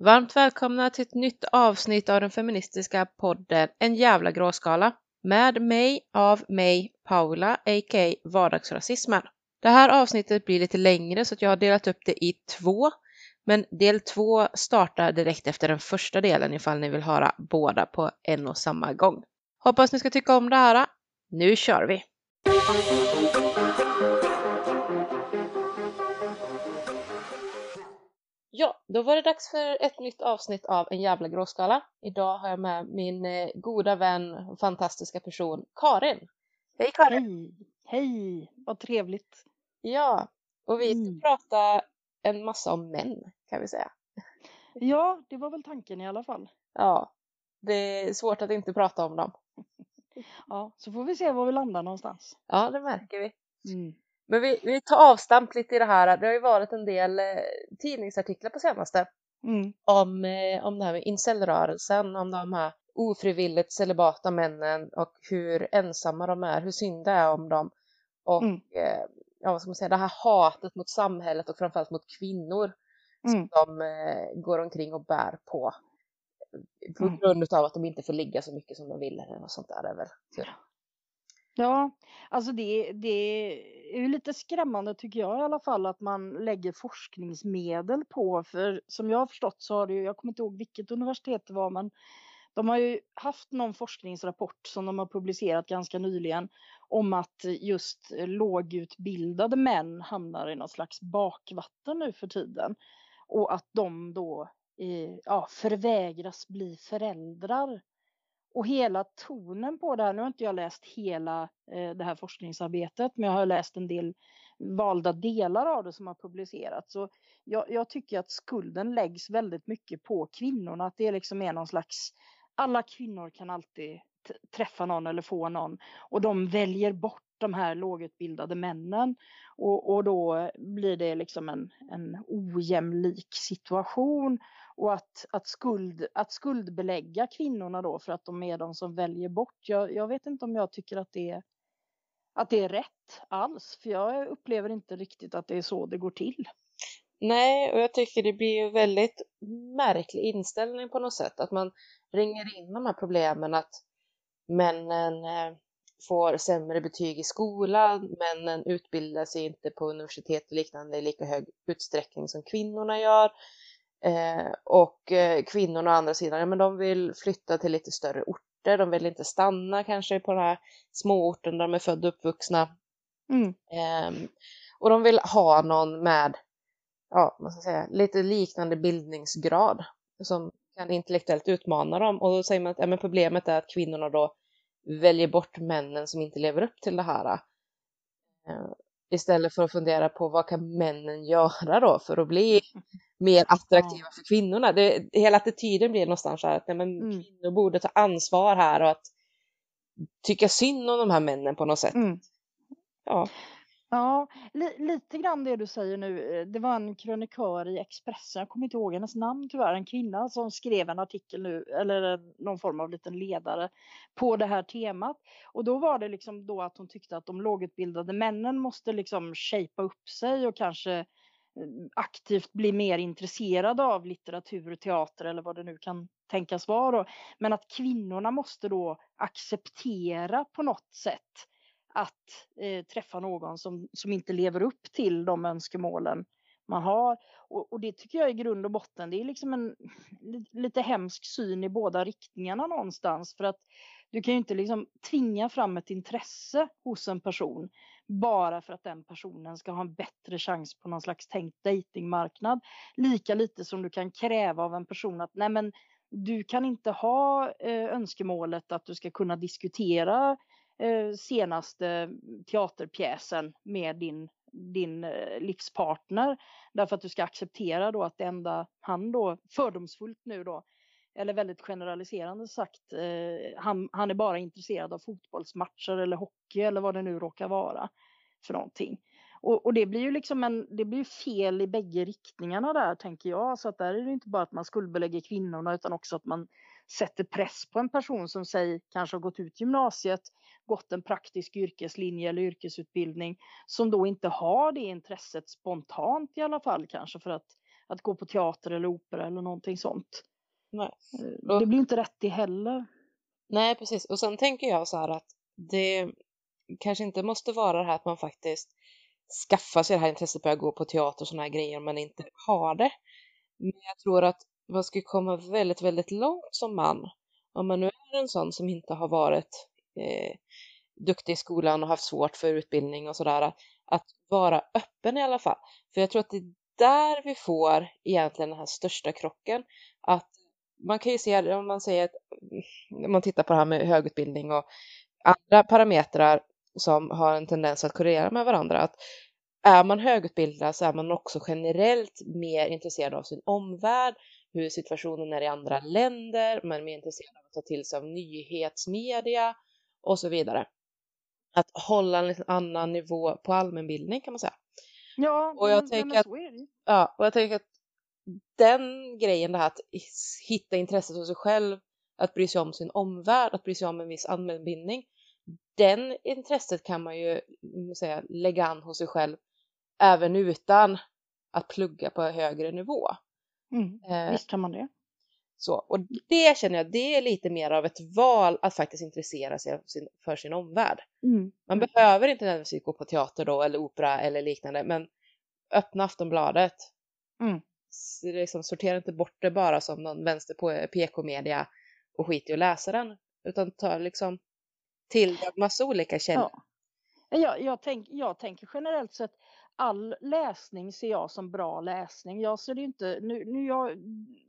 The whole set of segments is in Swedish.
Varmt välkomna till ett nytt avsnitt av den feministiska podden En jävla gråskala med mig, av mig, Paula, a.k.a. vardagsrasismen. Det här avsnittet blir lite längre så att jag har delat upp det i två, men del två startar direkt efter den första delen ifall ni vill höra båda på en och samma gång. Hoppas ni ska tycka om det här. Nu kör vi! Ja, då var det dags för ett nytt avsnitt av En jävla gråskala. Idag har jag med min eh, goda vän och fantastiska person Karin. Hej Karin! Hej! Hej! Vad trevligt! Ja, och vi ska Mm. prata en massa om män kan vi säga. Ja, det var väl tanken i alla fall. Ja, det är svårt att inte prata om dem. Ja, så får vi se var vi landar någonstans. Ja, det märker vi. Mm. Men vi, vi tar avstamp lite i det här. Det har ju varit en del eh, tidningsartiklar på senaste Mm. om, eh, om det här med incelrörelsen, om de här ofrivilligt celibata männen och hur ensamma de är, hur synd det är om dem. Och Mm. eh, ja, vad ska man säga, det här hatet mot samhället och framförallt mot kvinnor Mm. som eh, går omkring och bär på. På Mm. grund av att de inte får ligga så mycket som de vill eller något sånt där. är väl. Så, Ja, alltså det, det är ju lite skrämmande tycker jag i alla fall att man lägger forskningsmedel på, för som jag har förstått så har det ju, jag kommer inte ihåg vilket universitet det var, men de har ju haft någon forskningsrapport som de har publicerat ganska nyligen om att just lågutbildade män hamnar i någon slags bakvatten nu för tiden och att de då eh, ja, förvägras bli föräldrar. Och hela tonen på det här, nu har inte jag läst hela eh, det här forskningsarbetet, men jag har läst en del valda delar av det som har publicerats. Så jag, jag tycker att skulden läggs väldigt mycket på kvinnorna, att det liksom är någon slags, alla kvinnor kan alltid träffa någon eller få någon. Och de väljer bort de här lågutbildade männen. Och, och då blir det liksom en, en ojämlik situation och att, att, skuld, att skuldbelägga kvinnorna då för att de är de som väljer bort. Jag, jag vet inte om jag tycker att det, är, att det är rätt alls, för jag upplever inte riktigt att det är så det går till. Nej, och jag tycker det blir ju väldigt märklig inställning på något sätt. Att man ringer in de här problemen att männen eh, får sämre betyg i skolan, männen utbildar sig inte på universitet och liknande i lika hög utsträckning som kvinnorna gör. Eh, och eh, kvinnorna å andra sidan, ja men de vill flytta till lite större orter, de vill inte stanna kanske på den här småorten där de är födda och uppvuxna. Mm. Ehm, och de vill ha någon med, ja, vad ska säga, lite liknande bildningsgrad som kan intellektuellt utmana dem. Och då säger man att ja, men problemet är att kvinnorna då väljer bort männen som inte lever upp till det här. Istället för att fundera på vad kan männen göra då för att bli mer attraktiva för kvinnorna. Det, hela attityden blir någonstans så här att nej, men Mm. kvinnor borde ta ansvar här och att tycka synd om de här männen på något sätt. Mm. Ja. Ja, li, lite grann det du säger nu. Eh, det var en krönikör i Expressen, jag kommer inte ihåg hennes namn tyvärr, en kvinna som skrev en artikel nu, eller någon form av liten ledare på det här temat. Och då var det liksom då att hon tyckte att de lågutbildade männen måste liksom shapea upp sig och kanske mm, aktivt bli mer intresserade av litteratur, teater eller vad det nu kan tänkas vara. då. Men att kvinnorna måste då acceptera på något sätt att eh, träffa någon som, som inte lever upp till de önskemålen man har. Och, och det tycker jag i grund och botten, det är liksom en lite hemsk syn i båda riktningarna någonstans. För att du kan ju inte liksom tvinga fram ett intresse hos en person bara för att den personen ska ha en bättre chans på någon slags tänkt datingmarknad. Lika lite som du kan kräva av en person att nej men du kan inte ha eh, önskemålet att du ska kunna diskutera eh, Eh, senaste teaterpjäsen med din, din eh, livspartner. Därför att du ska acceptera då att det enda han då, fördomsfullt nu då, eller väldigt generaliserande sagt, eh, han, han är bara intresserad av fotbollsmatcher eller hockey eller vad det nu råkar vara för någonting. Och, och det blir ju liksom en, det blir fel i bägge riktningarna där tänker jag. Så att där är det inte bara att man skuldbelägger kvinnorna utan också att man sätter press på en person som säg kanske har gått ut gymnasiet, gått en praktisk yrkeslinje eller yrkesutbildning som då inte har det intresset spontant i alla fall kanske för att att gå på teater eller opera eller någonting sånt. Nej. Eh, det blir inte rätt det heller. Nej, precis. Och sen tänker jag så här att det kanske inte måste vara det här att man faktiskt skaffar sig det här intresset att gå på teater och sådana här grejer om man inte har det. Men jag tror att man skulle komma väldigt, väldigt långt som man om man nu är en sån som inte har varit eh, duktig i skolan och haft svårt för utbildning och sådär, att vara öppen i alla fall. För jag tror att det är där vi får egentligen den här största krocken. Att man kan ju se, om man säger att, om man tittar på det här med högutbildning och andra parametrar som har en tendens att korrelera med varandra, att är man högutbildad så är man också generellt mer intresserad av sin omvärld, hur situationen är i andra länder, man är mer intresserad av att ta till sig av nyhetsmedia och så vidare. Att hålla en annan nivå på allmänbildning kan man säga. Ja, och jag tänker att, ja, och jag tänker att den grejen, det här att hitta intresset hos sig själv, att bry sig om sin omvärld, att bry sig om en viss allmänbildning, den intresset kan man ju säga, lägga an hos sig själv även utan att plugga på högre nivå. Mm, eh, visst kan man det. Så, och det känner jag, det är lite mer av ett val att faktiskt intressera sig för sin omvärld. Mm. Man mm. behöver inte nödvändigtvis gå på teater då eller opera eller liknande, men öppna Aftonbladet. Mm. Liksom, sortera inte bort det bara som någon vänster på PK-media och skit i att läsa den, utan ta liksom till massa olika källor. Ja. Jag, jag, tänk, jag tänker generellt sett all läsning ser jag som bra läsning. Jag ser det inte, nu, nu jag,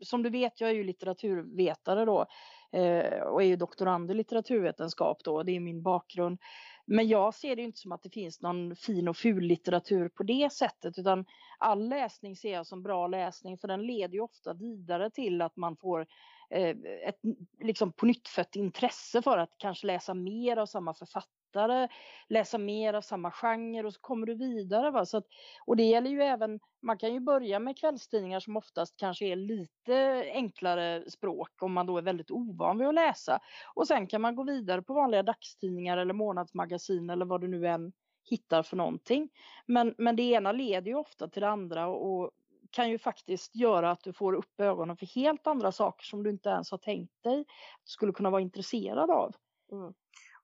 som du vet, jag är ju litteraturvetare då eh, och är ju doktorand i litteraturvetenskap då, det är min bakgrund. Men jag ser det inte som att det finns någon fin och ful litteratur på det sättet, utan all läsning ser jag som bra läsning, för den leder ju ofta vidare till att man får eh, ett liksom på nytt intresse för att kanske läsa mer av samma författare lättare läsa mer av samma genre och så kommer du vidare. Va? Så att, och det gäller ju även, man kan ju börja med kvällstidningar som oftast kanske är lite enklare språk om man då är väldigt ovan vid att läsa. Och sen kan man gå vidare på vanliga dagstidningar eller månadsmagasin eller vad du nu än hittar för någonting. Men, men det ena leder ju ofta till det andra och kan ju faktiskt göra att du får upp ögonen för helt andra saker som du inte ens har tänkt dig att du skulle kunna vara intresserad av. Mm.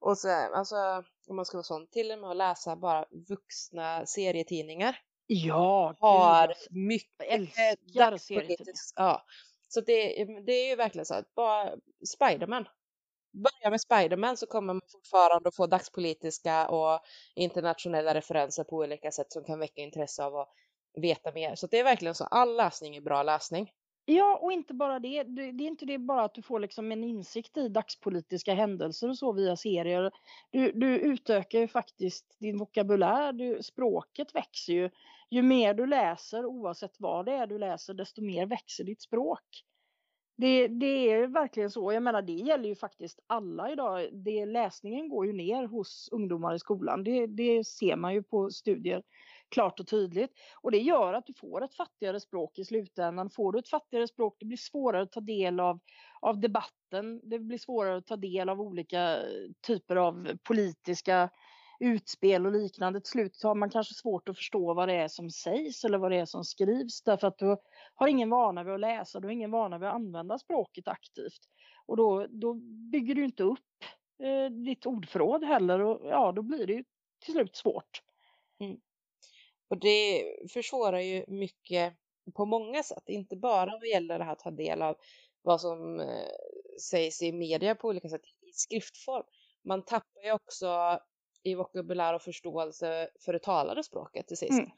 Och så, alltså, om man ska vara sån, till och med att läsa bara vuxna serietidningar. Ja, har gud, mycket älskar serietidningar. Ja, så det, det är ju verkligen så att bara Spiderman. Börja med Spiderman så kommer man fortfarande att få dagspolitiska och internationella referenser på olika sätt som kan väcka intresse av att veta mer. Så det är verkligen så, all läsning är bra läsning. Ja, och inte bara det. Det är inte det bara att du får liksom en insikt i dagspolitiska händelser och så via serier. Du, du utökar ju faktiskt din vokabulär, du, språket växer ju. Ju mer du läser, oavsett vad det är du läser, desto mer växer ditt språk. Det, det är verkligen så. Jag menar, det gäller ju faktiskt alla idag. Det, läsningen går ju ner hos ungdomar i skolan. Det, det ser man ju på studier klart och tydligt. Och det gör att du får ett fattigare språk i slutändan. Får du ett fattigare språk, det blir svårare att ta del av, av debatten. Det blir svårare att ta del av olika eh, typer av politiska utspel och liknande. Till slut har man kanske svårt att förstå vad det är som sägs eller vad det är som skrivs därför att du har ingen vana vid att läsa, du har ingen vana vid att använda språket aktivt. Och då, då bygger du inte upp eh, ditt ordförråd heller och ja, då blir det ju till slut svårt. Mm. Och det försvårar ju mycket på många sätt, inte bara vad gäller det här att ta del av vad som eh, sägs i media på olika sätt i skriftform. Man tappar ju också i vokabulär och förståelse för det talade språket till sist. Mm.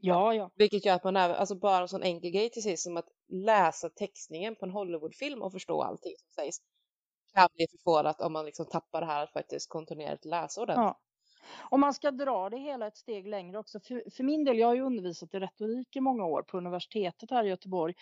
Ja, ja. Vilket gör att man även, alltså bara en sån enkel grej till sist som att läsa textningen på en Hollywoodfilm och förstå allting som sägs kan bli försvårat om man liksom tappar det här att faktiskt kontinuerligt läsa ordentligt. Ja. Om man ska dra det hela ett steg längre också. För, för, min del, jag har ju undervisat i retorik i många år på universitetet här i Göteborg.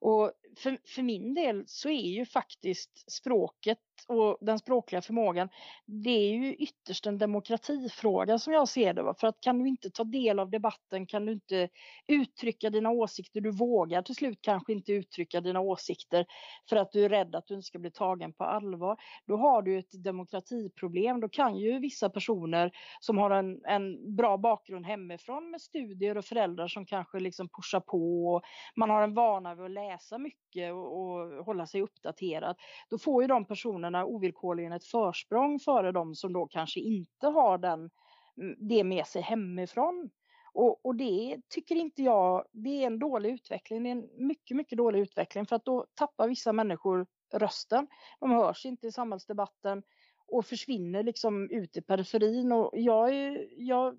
Och för, för min del så är ju faktiskt språket och den språkliga förmågan, det är ju ytterst en demokratifråga som jag ser det. För att kan du inte ta del av debatten, kan du inte uttrycka dina åsikter, du vågar till slut kanske inte uttrycka dina åsikter för att du är rädd att du inte ska bli tagen på allvar. Då har du ett demokratiproblem. Då kan ju vissa personer som har en, en bra bakgrund hemifrån med studier och föräldrar som kanske liksom pushar på och man har en vana vid att läsa mycket och, och hålla sig uppdaterad. Då får ju de personerna ovillkorligen ett försprång före de som då kanske inte har den, mm, det med sig hemifrån. Och, och, det tycker inte jag, det är en dålig utveckling. Det är en mycket, mycket dålig utveckling för att då tappar vissa människor rösten. De hörs inte i samhällsdebatten och försvinner liksom ut i periferin. Och jag, jag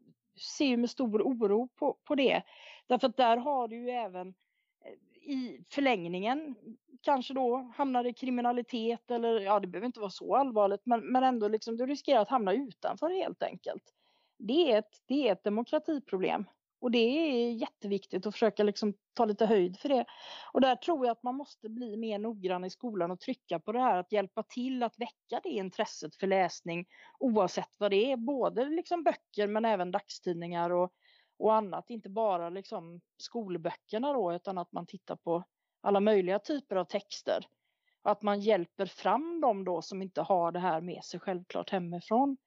ser med stor oro på, på det. Därför att där har du ju även eh, i förlängningen kanske då hamnar i kriminalitet eller ja, det behöver inte vara så allvarligt, men, men ändå liksom du riskerar att hamna utanför helt enkelt. Det är ett, det är ett demokratiproblem och det är jätteviktigt att försöka liksom ta lite höjd för det. Och där tror jag att man måste bli mer noggrann i skolan och trycka på det här att hjälpa till att väcka det intresset för läsning oavsett vad det är, både liksom böcker men även dagstidningar och, och annat, inte bara liksom skolböckerna då utan att man tittar på alla möjliga typer av texter. Och att man hjälper fram dem då som inte har det här med sig självklart hemifrån.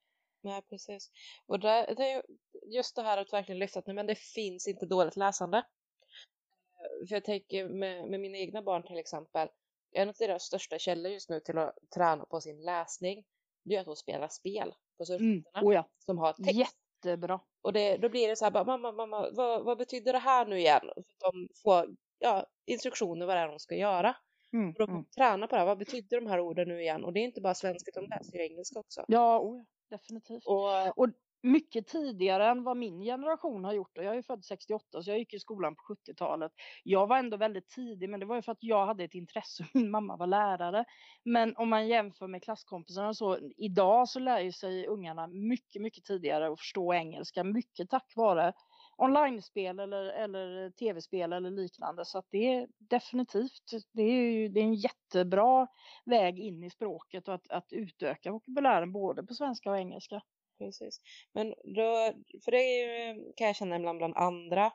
Nej, precis. Och det, det är just det här att verkligen lyfta att men det finns inte dåligt läsande. Eh, för jag tänker med, med mina egna barn till exempel, en av deras största källor just nu till att träna på sin läsning, det är att de spelar spel på surfplattorna mm. oh ja. som har text. Jättebra. Och det, då blir det så här, bara, mamma, mamma, vad, vad betyder det här nu igen? Så de får ja, instruktioner vad det är de ska göra. Mm, och de får mm. träna på det här, vad betyder de här orden nu igen? Och det är inte bara svenska, de läser ju engelska också. Ja, oh, definitivt. Och, och mycket tidigare än vad min generation har gjort. Och jag är född 68 så jag gick i skolan på 70-talet. Jag var ändå väldigt tidig men det var ju för att jag hade ett intresse och min mamma var lärare. Men om man jämför med klasskompisarna så idag så lär ju sig ungarna mycket, mycket tidigare att förstå engelska. Mycket tack vare online-spel eller, eller tv-spel eller liknande. Så att det är definitivt, det är, ju, det är en jättebra väg in i språket och att, att utöka vokabulären både på svenska och engelska. Precis. Men då, för det är ju, kan jag känna ibland bland andra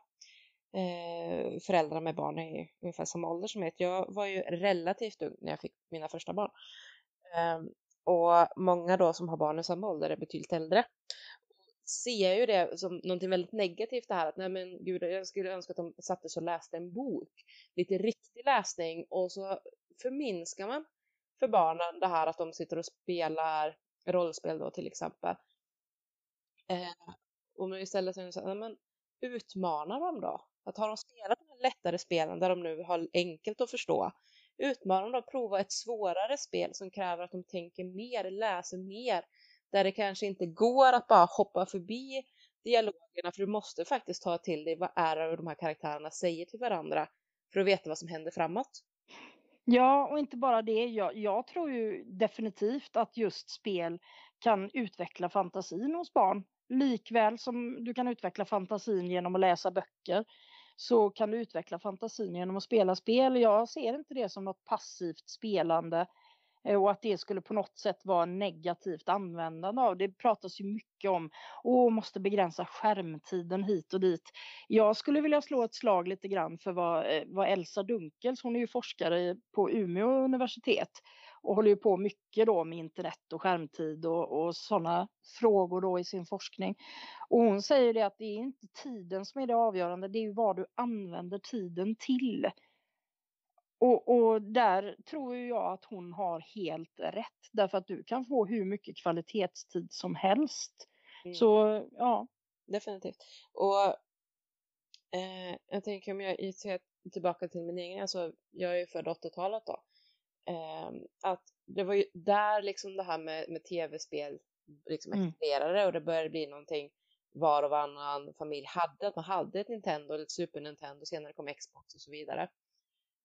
eh, föräldrar med barn i ungefär samma ålder som jag. Jag var ju relativt ung när jag fick mina första barn. Eh, och många då som har barn i samma ålder är betydligt äldre ser jag ju det som någonting väldigt negativt det här att nej men gud jag skulle önska att de satte sig och läste en bok. Lite riktig läsning och så förminskar man för barnen det här att de sitter och spelar rollspel då till exempel. Eh, och man istället säger så här, men utmana dem då. Att har de spelat de här lättare spelen där de nu har enkelt att förstå, utmana dem då, prova ett svårare spel som kräver att de tänker mer, läser mer, där det kanske inte går att bara hoppa förbi dialogerna för du måste faktiskt ta till dig vad är det de här karaktärerna säger till varandra för att veta vad som händer framåt. Ja, och inte bara det. Jag, jag tror ju definitivt att just spel kan utveckla fantasin hos barn. Likväl som du kan utveckla fantasin genom att läsa böcker så kan du utveckla fantasin genom att spela spel. Jag ser inte det som något passivt spelande Eh, Eh, och att det skulle på något sätt vara negativt användande av. Det pratas ju mycket om att måste begränsa skärmtiden hit och dit. Jag skulle vilja slå ett slag lite grann för vad, eh, vad Elsa Dunkels, hon är ju forskare på Umeå universitet och håller ju på mycket då med internet och skärmtid och, och sådana frågor då i sin forskning. Och hon säger det att det är inte tiden som är det avgörande, det är ju vad du använder tiden till. Och, och, där tror jag att hon har helt rätt. Därför att du kan få hur mycket kvalitetstid som helst. Mm. Så ja. Definitivt. Och eh, jag tänker om jag ser tillbaka till min egen, alltså jag är ju född 80-talet då. Eh, att det var ju där liksom det här med, med tv-spel liksom mm. exploderade och det började bli någonting var och varannan familj hade. Att man hade ett Nintendo eller ett Super Nintendo, senare kom Xbox och så vidare.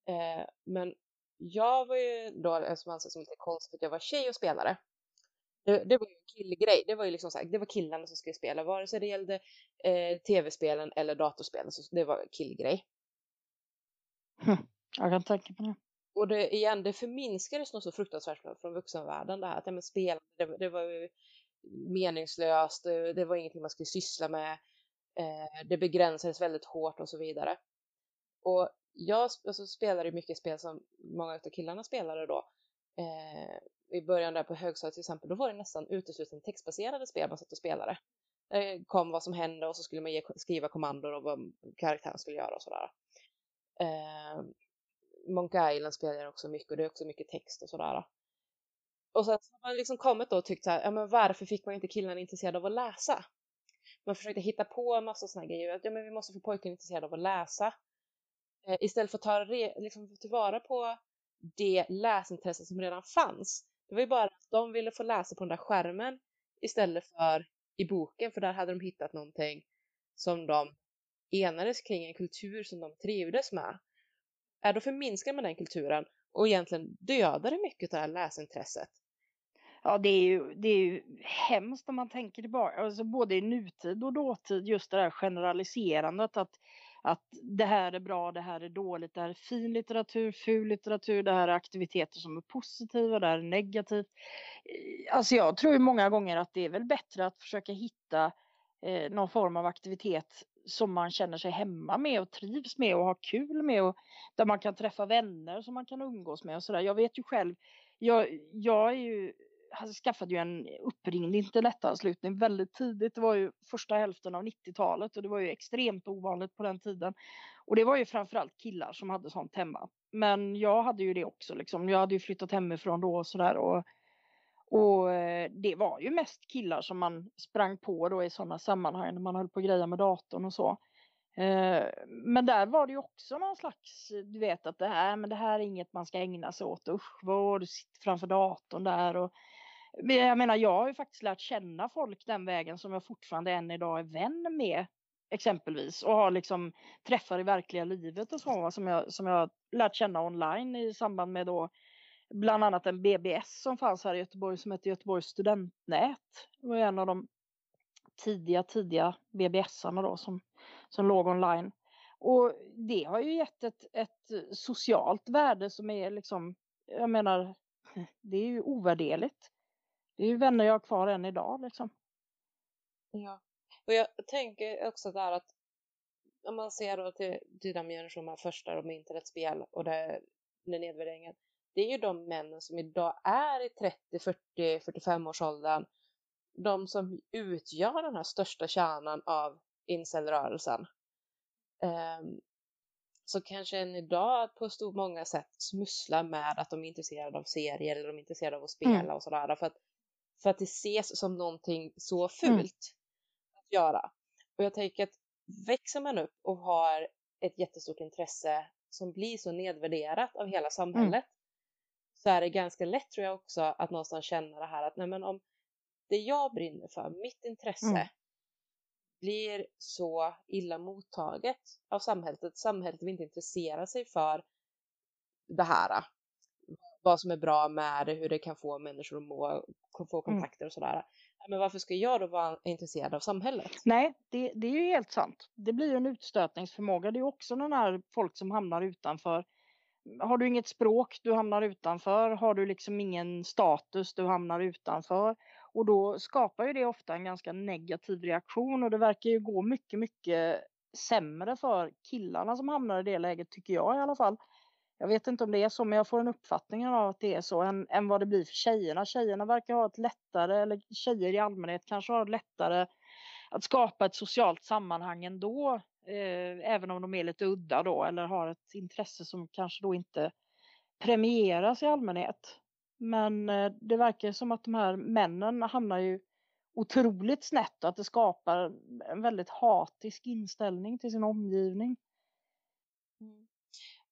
Eh, men jag var ju då, som anses som lite konstigt, att jag var tjej och spelare. Det, det var ju en killgrej. Det var ju liksom så här, det var killarna som skulle spela, vare sig det gällde eh, tv-spelen eller datorspelen, så det var killgrej. Hm, jag kan tänka på det. och det, igen, det förminskades nog så fruktansvärt från vuxenvärlden det här att ja, men spel, det, det var ju meningslöst, det, det, var ingenting man skulle syssla med, eh, det begränsades väldigt hårt och så vidare. Och jag alltså, spelade mycket spel som många av killarna spelade då. Eh, I början där på högstadiet till exempel, då var det nästan uteslutande textbaserade spel man satt och spelade. Det kom vad som hände och så skulle man ge, skriva kommandon och vad karaktären skulle göra och sådär. Eh, Monkey Island spelar jag också mycket och det är också mycket text och sådär. Och sen har man liksom kommit då och tyckt så här, ja men varför fick man inte killarna intresserade av att läsa? Man försökte hitta på en massa sådana grejer, att ja men vi måste få pojkarna intresserade av att läsa. Eh, istället för att ta liksom, tillvara på det läsintresse som redan fanns. Det var ju bara att de ville få läsa på den där skärmen istället för i boken, för där hade de hittat någonting som de enades kring, en kultur som de trivdes med. Är då förminskar man den kulturen och egentligen dödar det mycket av det här läsintresset. Ja, det är ju, det är ju hemskt om man tänker tillbaka, alltså både i nutid och dåtid, just det där generaliserandet att att det här är bra, det här är dåligt, det här är fin litteratur, ful litteratur, det här är aktiviteter som är positiva, det här är negativt. Eh, alltså jag tror ju många gånger att det är väl bättre att försöka hitta eh, någon form av aktivitet som man känner sig hemma med och trivs med och har kul med och där man kan träffa vänner som man kan umgås med och sådär. Jag vet ju själv, jag, jag är ju Alltså, skaffade ju en uppringd internetanslutning väldigt tidigt. Det var ju första hälften av 90-talet och det var ju extremt ovanligt på den tiden. Och det var ju framförallt killar som hade sånt hemma. Men jag hade ju det också liksom. Jag hade ju flyttat hemifrån då och sådär och, och eh, det var ju mest killar som man sprang på då i sådana sammanhang när man höll på att greja med datorn och så. Eh, men där var det ju också någon slags, du vet att det här, men det här är inget man ska ägna sig åt. Usch vad du sitter framför datorn där och jag menar, jag har ju faktiskt lärt känna folk den vägen som jag fortfarande än idag är vän med exempelvis och har liksom träffar i verkliga livet och så som jag, som jag lärt känna online i samband med då bland annat en BBS som fanns här i Göteborg som heter Göteborgs studentnät. Det var en av de tidiga, tidiga BBS-arna då som, som låg online. Och det har ju gett ett, ett socialt värde som är liksom, jag menar, det är ju ovärderligt. Det är ju vänner jag har kvar än idag liksom. Ja, och jag tänker också där att om man ser då till, till de generationerna första om internetspel och det, den nedvärderingen. Det är ju de männen som idag är i 30, 40, 45 års åldern. De som utgör den här största kärnan av incelrörelsen. Um, så kanske än idag på stor många sätt smusslar med att de är intresserade av serier eller de är intresserade av att spela mm. och sådär. För att för att det ses som någonting så fult mm. att göra. Och jag tänker att växer man upp och har ett jättestort intresse som blir så nedvärderat av hela mm. samhället mm. så är det ganska lätt tror jag också att någonstans känna det här att nej men om det jag brinner för, mitt intresse mm. blir så illa mottaget av samhället att samhället vill inte intressera sig för det här vad som är bra med det, hur det kan få människor att må, få mm. kontakter och sådär. Men varför ska jag då vara intresserad av samhället? Nej, det, det är ju helt sant. Det blir ju en utstötningsförmåga. Det är också den här folk som hamnar utanför. Har du inget språk, du hamnar utanför. Har du liksom ingen status, du hamnar utanför. Och då skapar ju det ofta en ganska negativ reaktion och det verkar ju gå mycket, mycket sämre för killarna som hamnar i det läget, tycker jag i alla fall. Jag vet inte om det är så, men jag får en uppfattning av att det är så än, än vad det blir för tjejerna. Tjejerna verkar ha ett lättare, eller tjejer i allmänhet kanske har lättare att skapa ett socialt sammanhang ändå, eh, även om de är lite udda då eller har ett intresse som kanske då inte premieras i allmänhet. Men eh, det verkar som att de här männen hamnar ju otroligt snett och att det skapar en väldigt hatisk inställning till sin omgivning.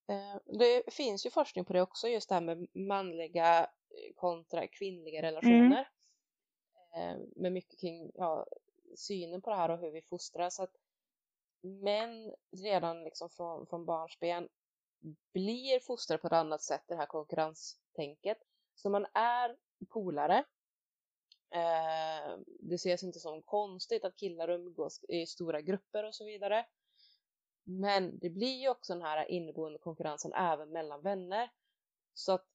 Eh, det finns ju forskning på det också, just det här med manliga eh, kontra kvinnliga relationer. Mm. Med mycket kring ja, synen på det här och hur vi fostrar. Så att män redan liksom från, från barnsben blir fostrade på ett annat sätt, det här konkurrenstänket. Så man är polare. det ses inte som konstigt att killar umgås i stora grupper och så vidare. Men det blir ju också den här inneboende konkurrensen även mellan vänner. Så att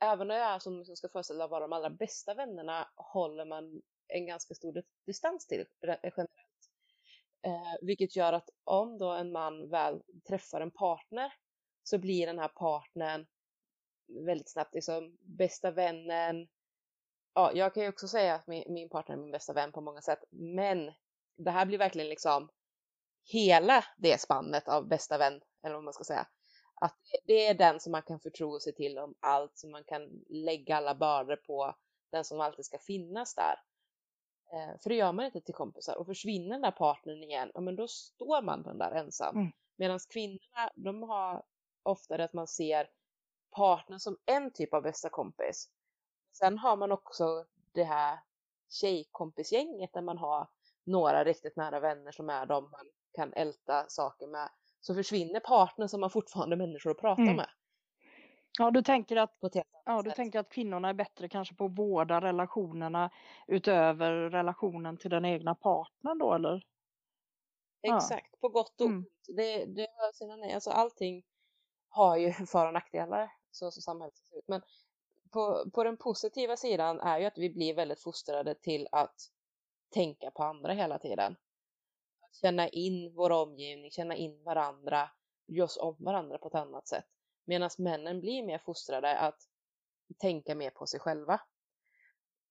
även när jag är som, som ska föreställa vara de allra bästa vännerna håller man en ganska stor distans till eh, generellt. Eh, vilket gör att om då en man väl träffar en partner så blir den här partnern väldigt snabbt liksom bästa vännen. Ja, jag kan ju också säga att min, min partner är min bästa vän på många sätt, men det här blir verkligen liksom hela det spannet av bästa vän, eller vad man ska säga. Att det är den som man kan förtro sig till om allt, som man kan lägga alla bördor på, den som alltid ska finnas där. Eh, för det gör man inte till kompisar och försvinner den där partnern igen, ja men då står man den där ensam. Mm. Medan kvinnorna, de har oftare att man ser partnern som en typ av bästa kompis. Sen har man också det här tjejkompisgänget där man har några riktigt nära vänner som är de man kan älta saker med. Så försvinner partnern som man fortfarande är människor att prata mm. med. Ja, du tänker att, ja, du tänker att kvinnorna är bättre kanske på att vårda relationerna utöver relationen till den egna partnern då, eller? Exakt, ja. på gott och mm. ont. Mm. Det, det har sina nej. Alltså allting har ju för och nackdelar så som samhället ser ut. Men på, på den positiva sidan är ju att vi blir väldigt fostrade till att tänka på andra hela tiden. Känna in vår omgivning, känna in varandra, bry oss om varandra på ett annat sätt. Medan männen blir mer fostrade att tänka mer på sig själva.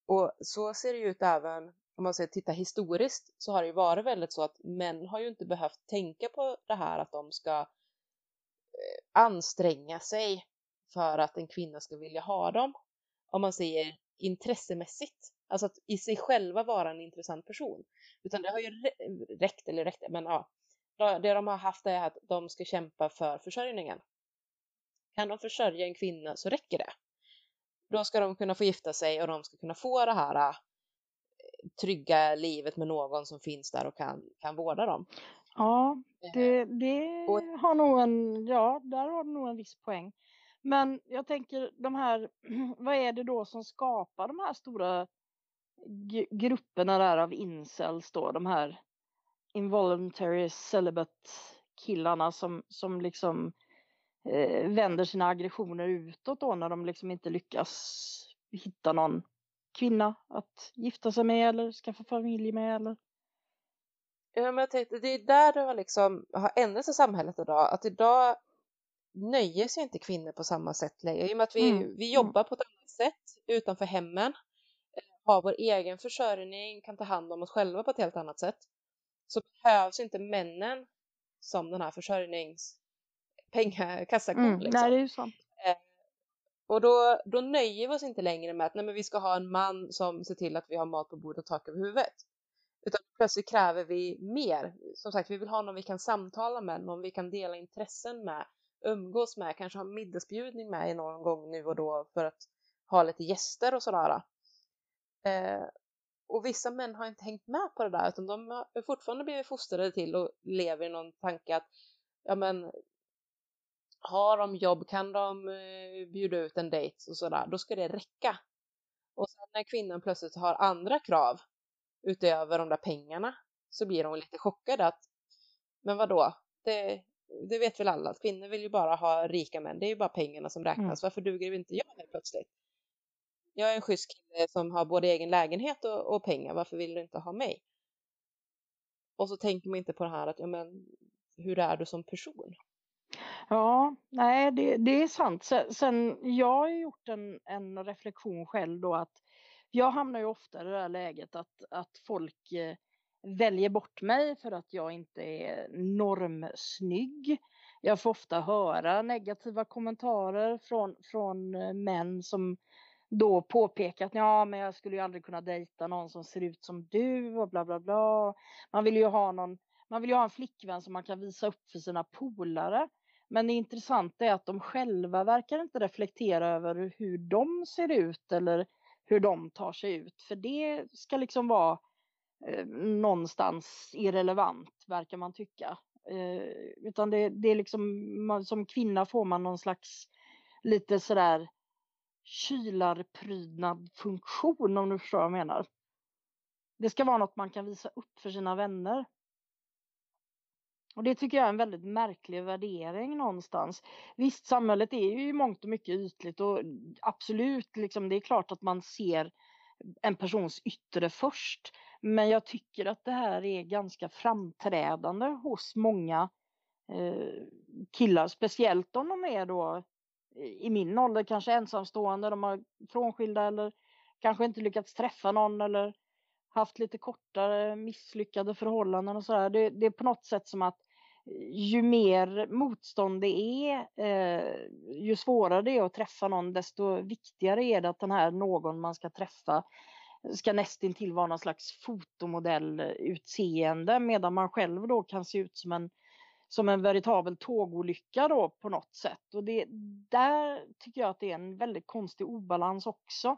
Och så ser det ut även om man ser titta historiskt så har det ju varit väldigt så att män har ju inte behövt tänka på det här att de ska eh, anstränga sig för att en kvinna ska vilja ha dem. Om man säger intressemässigt. Alltså att i sig själva vara en intressant person. Utan det har ju räckt, eller räckt, men ja. Det de har haft är att de ska kämpa för försörjningen. Kan de försörja en kvinna så räcker det. Då ska de kunna få gifta sig och de ska kunna få det här äh, trygga livet med någon som finns där och kan, kan vårda dem. Ja, det, det och, har nog en, ja, där har du nog en viss poäng. Men jag tänker de här, vad är det då som skapar de här stora grupperna där av incels då, de här involuntary celibate killarna som, som liksom eh, vänder sina aggressioner utåt då när de liksom inte lyckas hitta någon kvinna att gifta sig med eller skaffa familj med eller? Ja, men jag tänkte, det är där det har liksom har ändrats i samhället idag, att idag nöjer sig inte kvinnor på samma sätt längre. I och med att vi, mm. vi jobbar på ett annat sätt utanför hemmen, har vår egen försörjning, kan ta hand om oss själva på ett helt annat sätt, så behövs inte männen som den här försörjnings kassakon. Mm. Liksom. Nej, det är ju sant. Eh, och då, då nöjer vi oss inte längre med att nej, men vi ska ha en man som ser till att vi har mat på bordet och tak över huvudet. Utan plötsligt kräver vi mer. Som sagt, vi vill ha någon vi kan samtala med, någon vi kan dela intressen med, umgås med, kanske ha middagsbjudning med någon gång nu och då för att ha lite gäster och sådär. Eh, och vissa män har inte hängt med på det där utan de har fortfarande blivit fostrade till och lever i någon tanke att ja men har de jobb, kan de eh, bjuda ut en dejt och sådär, då ska det räcka. Och sen när kvinnan plötsligt har andra krav utöver de där pengarna så blir hon lite chockad att men vadå, det, det vet väl alla att kvinnor vill ju bara ha rika män, det är ju bara pengarna som räknas, mm. varför duger inte jag helt plötsligt? Jag är en schysst kille som har både egen lägenhet och, och, pengar, varför vill du inte ha mig? Och så tänker man inte på det här att, ja men, hur är du som person? Ja, nej det, det är sant. Sen, sen, jag har gjort en, en reflektion själv då att jag hamnar ju ofta i det där läget att, att folk eh, väljer bort mig för att jag inte är normsnygg. Jag får ofta höra negativa kommentarer från, från eh, män som då påpekat att ja, men jag skulle ju aldrig kunna dejta någon som ser ut som du och bla bla bla. Man vill ju ha någon, man vill ju ha en flickvän som man kan visa upp för sina polare. Men det intressanta är att de själva verkar inte reflektera över hur de ser ut eller hur de tar sig ut. För det ska liksom vara eh, någonstans irrelevant, verkar man tycka. Eh, utan det, det är liksom, man, som kvinna får man någon slags lite sådär kylarprydnad funktion om du förstår vad jag menar. Det ska vara något man kan visa upp för sina vänner. Och det tycker jag är en väldigt märklig värdering någonstans. Visst, samhället är ju i mångt och mycket ytligt och absolut, liksom, det är klart att man ser en persons yttre först. Men jag tycker att det här är ganska framträdande hos många eh, killar, speciellt om de är då i min ålder, kanske ensamstående, de har frånskilda eller kanske inte lyckats träffa någon eller haft lite kortare misslyckade förhållanden och sådär. Det, det är på något sätt som att eh, ju mer motstånd det är, eh, ju svårare det är att träffa någon, desto viktigare är det att den här någon man ska träffa ska nästintill vara någon slags fotomodellutseende medan man själv då kan se ut som en som en veritabel tågolycka då på något sätt. Och det, där tycker jag att det är en väldigt konstig obalans också.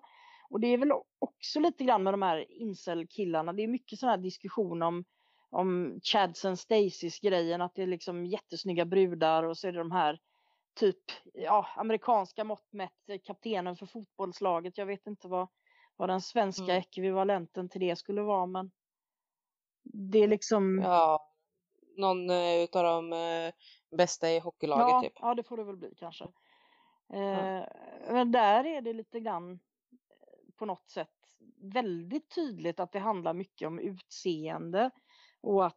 Och det är väl också lite grann med de här incel-killarna. Det är mycket sån här diskussion om, om Chads and Stacys grejen, att det är liksom jättesnygga brudar och så är det de här typ, ja, amerikanska mått mätt, kaptenen för fotbollslaget. Jag vet inte vad, vad den svenska mm. ekvivalenten till det skulle vara, men det är liksom... Ja, någon uh, utav de uh, bästa i hockeylaget ja, typ. Ja, det får det väl bli kanske. Uh, Men där är det lite grann på något sätt väldigt tydligt att det handlar mycket om utseende och att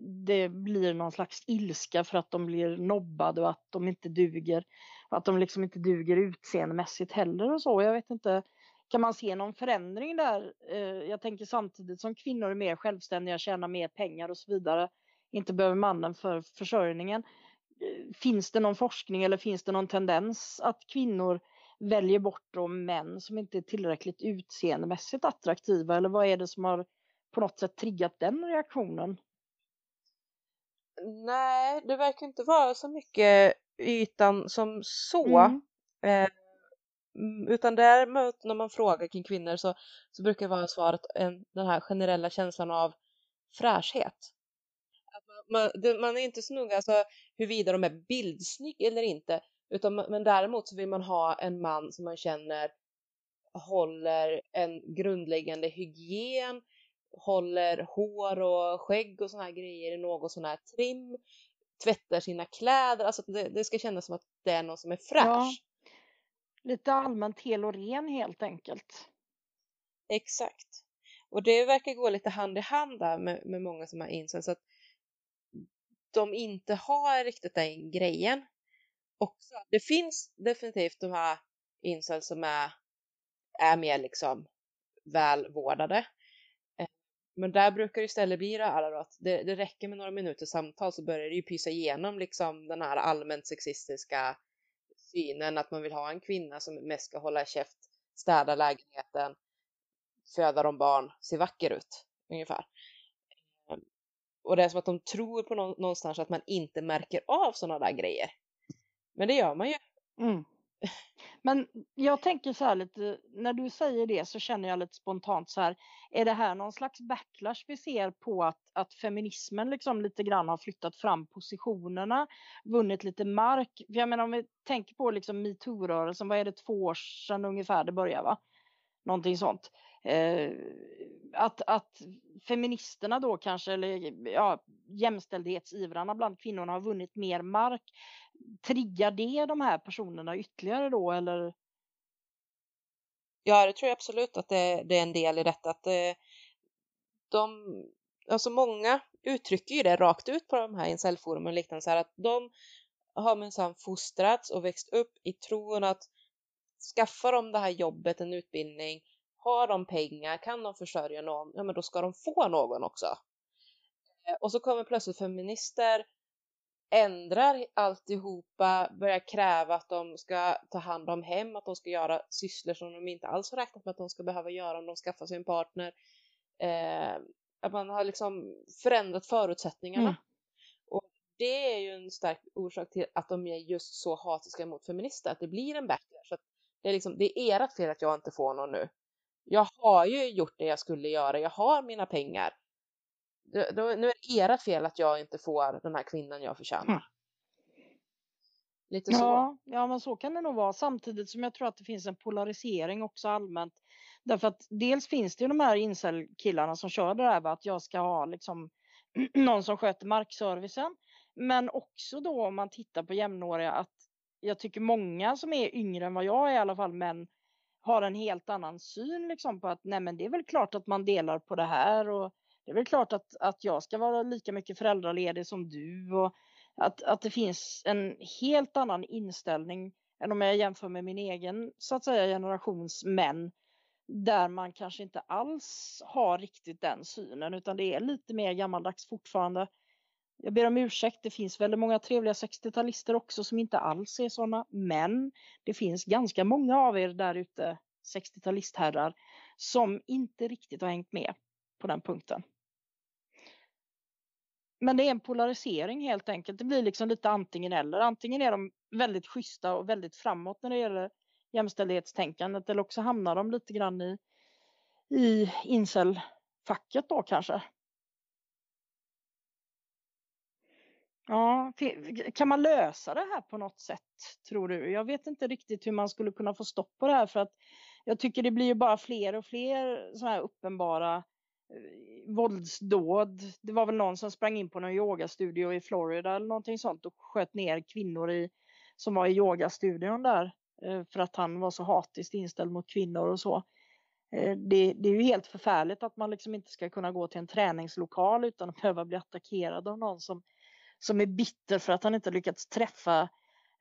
det blir någon slags ilska för att de blir nobbade och att de inte duger. Att de liksom inte duger utseendemässigt heller och så. Jag vet inte, kan man se någon förändring där? Jag tänker samtidigt som kvinnor är mer självständiga, tjänar mer pengar och så vidare inte behöver mannen för försörjningen. Finns det någon forskning eller finns det någon tendens att kvinnor väljer bort då män som inte är tillräckligt utseendemässigt attraktiva eller vad är det som har på något sätt triggat den reaktionen? Nej, det verkar inte vara så mycket ytan som så. Mm. Eh, utan däremot när man frågar kring kvinnor så, så brukar det vara svaret en, den här generella känslan av fräschhet man, det, man är inte så noga alltså, huruvida de är bildsnygg eller inte. Utan, men däremot så vill man ha en man som man känner håller en grundläggande hygien, håller hår och skägg och såna här grejer i något sån här trim, tvättar sina kläder, alltså det, det, ska kännas som att det är någon som är fräsch. Ja, lite allmänt hel och ren helt enkelt. Exakt. Och det verkar gå lite hand i hand där med, med många som har insett så att de inte har riktigt den grejen. Också. Det finns definitivt de här incels som är, är mer liksom välvårdade. Eh, men där brukar det istället bli det här att det, det räcker med några minuters samtal så börjar det ju pysa igenom liksom den här allmänt sexistiska synen att man vill ha en kvinna som mest ska hålla käft, städa lägenheten, föda de barn, se vacker ut ungefär. Och det är som att de tror på någonstans att man inte märker av sådana där grejer. Men det gör man ju. Mm. Men jag tänker så här lite, när du säger det så känner jag lite spontant så här, är det här någon slags backlash vi ser på att, att feminismen liksom lite grann har flyttat fram positionerna, vunnit lite mark? Jag menar om vi tänker på liksom metoo-rörelsen, vad är det två år sedan ungefär det började va? Någonting sånt. Eh, att, att feministerna då kanske, eller ja, jämställdhetsivrarna bland kvinnorna har vunnit mer mark. Triggar det de här personerna ytterligare då eller? Ja, det tror jag absolut att det, det är en del i detta. Att eh, de, alltså många uttrycker ju det rakt ut på de här incelforumen och liknande så här att de har minsann fostrats och växt upp i tron att skaffa dem det här jobbet, en utbildning, har de pengar, kan de försörja någon, ja men då ska de få någon också. Eh, och så kommer plötsligt feminister, ändrar alltihopa, börjar kräva att de ska ta hand om hem, att de ska göra sysslor som de inte alls har räknat med att de ska behöva göra om de skaffar sig en partner. Eh, att man har liksom förändrat förutsättningarna. Mm. Och det är ju en stark orsak till att de är just så hatiska mot feminister, att det blir en backlash. Det är liksom, det är ert fel att jag inte får någon nu. Jag har ju gjort det jag skulle göra, jag har mina pengar. Nu är det ert fel att jag inte får den här kvinnan jag förtjänar. Mm. Lite så. Ja, ja, men så kan det nog vara. Samtidigt som jag tror att det finns en polarisering också allmänt. Därför att dels finns det ju de här incel-killarna som kör det där att jag ska ha liksom någon som sköter markservicen. Men också då om man tittar på jämnåriga att jag tycker många som är yngre än vad jag är i alla fall, men har en helt annan syn liksom på att nej men det är väl klart att man delar på det här och det är väl klart att, att jag ska vara lika mycket föräldraledig som du och att, att det finns en helt annan inställning än om jag jämför med min egen så att säga generations män där man kanske inte alls har riktigt den synen utan det är lite mer gammaldags fortfarande. Jag ber om ursäkt, det finns väldigt många trevliga 60-talister också som inte alls är sådana. Men det finns ganska många av er där ute, 60-talistherrar, som inte riktigt har hängt med på den punkten. Men det är en polarisering helt enkelt. Det blir liksom lite antingen eller. Antingen är de väldigt schyssta och väldigt framåt när det gäller jämställdhetstänkandet eller också hamnar de lite grann i, i incelfacket då kanske. Ja, kan man lösa det här på något sätt tror du? Jag vet inte riktigt hur man skulle kunna få stopp på det här för att jag tycker det blir ju bara fler och fler sådana här uppenbara eh, våldsdåd. Det var väl någon som sprang in på någon yogastudio i Florida eller någonting sånt och sköt ner kvinnor i, som var i yogastudion där eh, för att han var så hatiskt inställd mot kvinnor och så. Eh, det, det, är ju helt förfärligt att man liksom inte ska kunna gå till en träningslokal utan att behöva bli attackerad av någon som som är bitter för att han inte lyckats träffa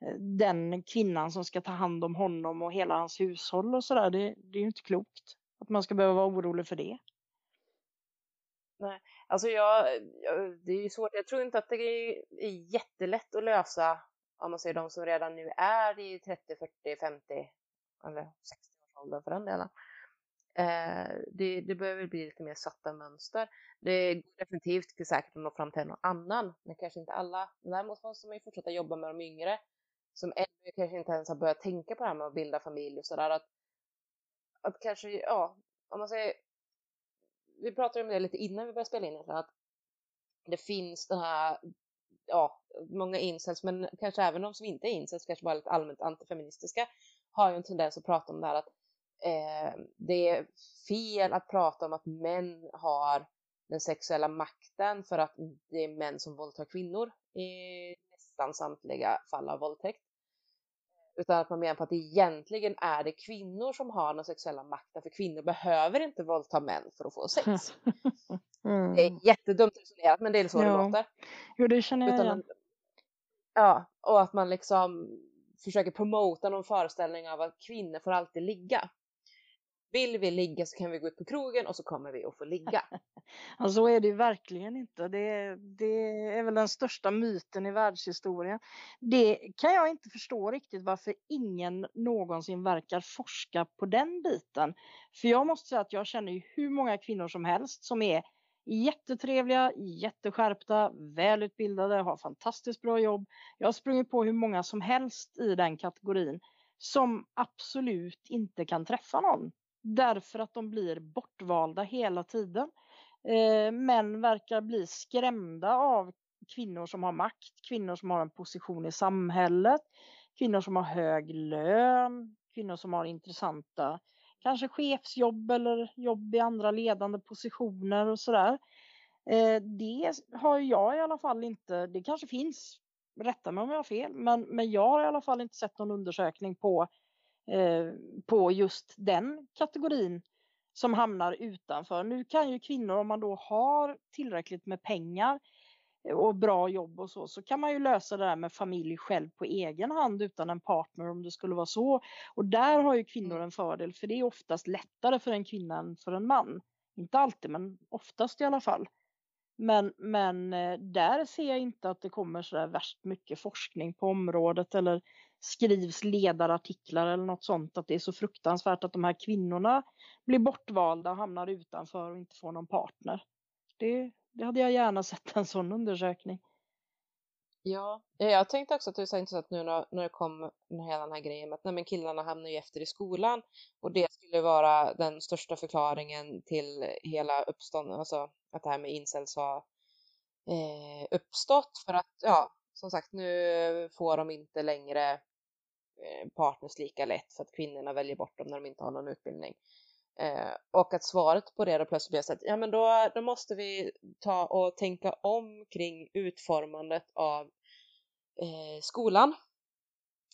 eh, den kvinnan som ska ta hand om honom och hela hans hushåll och sådär. Det, det är ju inte klokt att man ska behöva vara orolig för det. Nej, alltså jag, det är ju svårt. Jag tror inte att det är jättelätt att lösa om man säger de som redan nu är i 30, 40, 50 eller 60 års ålder för den delen. Eh, det, det behöver bli lite mer satta mönster. Det går definitivt säkert att nå fram till någon annan, men kanske inte alla. Däremot måste man ju fortsätta jobba med de yngre som ännu kanske inte ens har börjat tänka på det här med att bilda familj och sådär. Att, att kanske, ja, om man säger, vi pratade om det lite innan vi började spela in att det finns den här, ja, många incels, men kanske även de som inte är incels, kanske bara lite allmänt antifeministiska, har ju en tendens att prata om det här att eh, det är fel att prata om att män har den sexuella makten för att det är män som våldtar kvinnor i nästan samtliga fall av våldtäkt. Utan att man menar på att egentligen är det kvinnor som har den sexuella makten för kvinnor behöver inte våldta män för att få sex. Mm. Det är jättedumt resonerat men det är så ja. det låter. Jo det känner jag igen. Ja, och att man liksom försöker promota någon föreställning av att kvinnor får alltid ligga. Vill vi ligga så kan vi gå ut på krogen och så kommer vi att få ligga. ja, så är det ju verkligen inte. Det, det är väl den största myten i världshistorien. Det kan jag inte förstå riktigt varför ingen någonsin verkar forska på den biten. För jag måste säga att jag känner ju hur många kvinnor som helst som är jättetrevliga, jätteskärpta, välutbildade, har fantastiskt bra jobb. Jag har sprungit på hur många som helst i den kategorin som absolut inte kan träffa någon därför att de blir bortvalda hela tiden. Eh, män verkar bli skrämda av kvinnor som har makt, kvinnor som har en position i samhället, kvinnor som har hög lön, kvinnor som har intressanta kanske chefsjobb eller jobb i andra ledande positioner och sådär. Eh, det har jag i alla fall inte, det kanske finns, rätta mig om jag har fel, men, men jag har i alla fall inte sett någon undersökning på Eh, på just den kategorin som hamnar utanför. Nu kan ju kvinnor, om man då har tillräckligt med pengar och bra jobb och så, så kan man ju lösa det där med familj själv på egen hand utan en partner om det skulle vara så. Och där har ju kvinnor mm. en fördel för det är oftast lättare för en kvinna än för en man. Inte alltid men oftast i alla fall. Men, men eh, där ser jag inte att det kommer så där värst mycket forskning på området eller skrivs ledarartiklar eller något sånt att det är så fruktansvärt att de här kvinnorna blir bortvalda och hamnar utanför och inte får någon partner. Det, det hade jag gärna sett en sån undersökning. Ja, eh, jag tänkte också att det är så intressant nu när, när det kom hela den här grejen med att nej, men killarna hamnar ju efter i skolan och det skulle vara den största förklaringen till hela uppståndet, alltså att det här med incels har eh, uppstått för att ja, som sagt nu får de inte längre Eh, partners lika lätt för att kvinnorna väljer bort dem när de inte har någon utbildning. Eh, och att svaret på det då plötsligt blir att ja men då, då måste vi ta och tänka om kring utformandet av eh, skolan.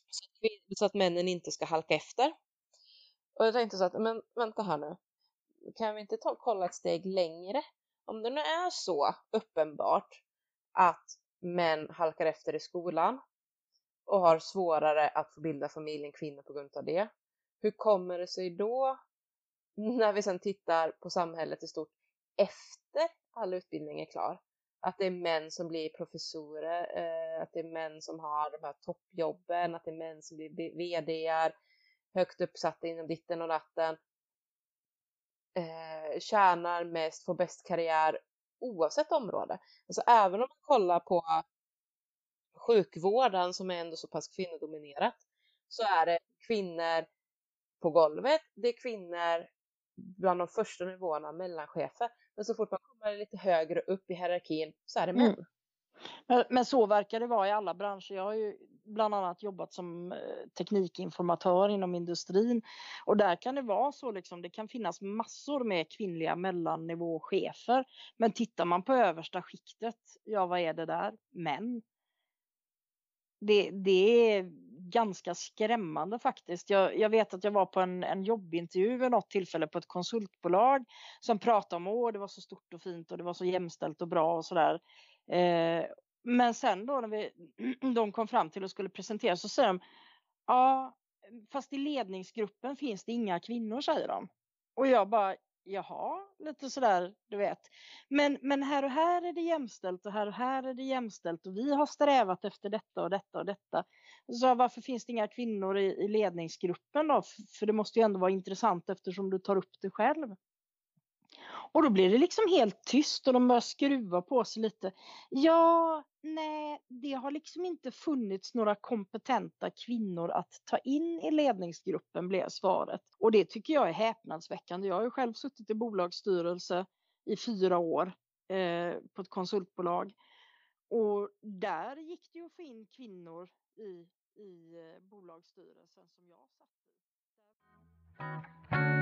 Så att, så att männen inte ska halka efter. Och jag tänkte så att, men vänta här nu. Kan vi inte ta, kolla ett steg längre? Om det nu är så uppenbart att män halkar efter i skolan och har svårare att få bilda familj än kvinnor på grund av det. Hur kommer det sig då när vi sedan tittar på samhället i stort efter all utbildning är klar? Att det är män som blir professorer, eh, att det är män som har de här toppjobben, att det är män som blir VDar högt uppsatta inom ditten och datten eh, tjänar mest, får bäst karriär oavsett område. Alltså även om man kollar på sjukvården som är ändå så pass kvinnodominerat så är det kvinnor på golvet, det är kvinnor bland de första nivåerna mellanchefer. Men så fort man kommer lite högre upp i hierarkin så är det män. Mm. Men, men, så verkar det vara i alla branscher. Jag har ju bland annat jobbat som eh, teknikinformatör inom industrin och där kan det vara så liksom. Det kan finnas massor med kvinnliga mellannivåchefer. Men tittar man på översta skiktet, ja, vad är det där? Män. Det, det är ganska skrämmande faktiskt. Jag, jag, vet att jag var på en, en jobbintervju vid något tillfälle på ett konsultbolag som pratade om att det var så stort och fint och det var så jämställt och bra och sådär. Eh, men sen då när vi, de kom fram till och skulle presentera så säger de ja, fast i ledningsgruppen finns det inga kvinnor säger de. Och jag bara, jaha, lite sådär, du vet. Men, men här och här är det jämställt och här och här är det jämställt och vi har strävat efter detta och detta och detta. Så varför finns det inga kvinnor i, i ledningsgruppen då? För det måste ju ändå vara intressant eftersom du tar upp det själv. Och då blir det liksom helt tyst och de börjar skruva på sig lite. Ja, nej, det har liksom inte funnits några kompetenta kvinnor att ta in i ledningsgruppen blev svaret. Och det tycker jag är häpnadsväckande. Jag har ju själv suttit i bolagsstyrelse i fyra år eh, på ett konsultbolag. Och där gick det ju att få in kvinnor i, i eh, bolagsstyrelsen som jag satt i.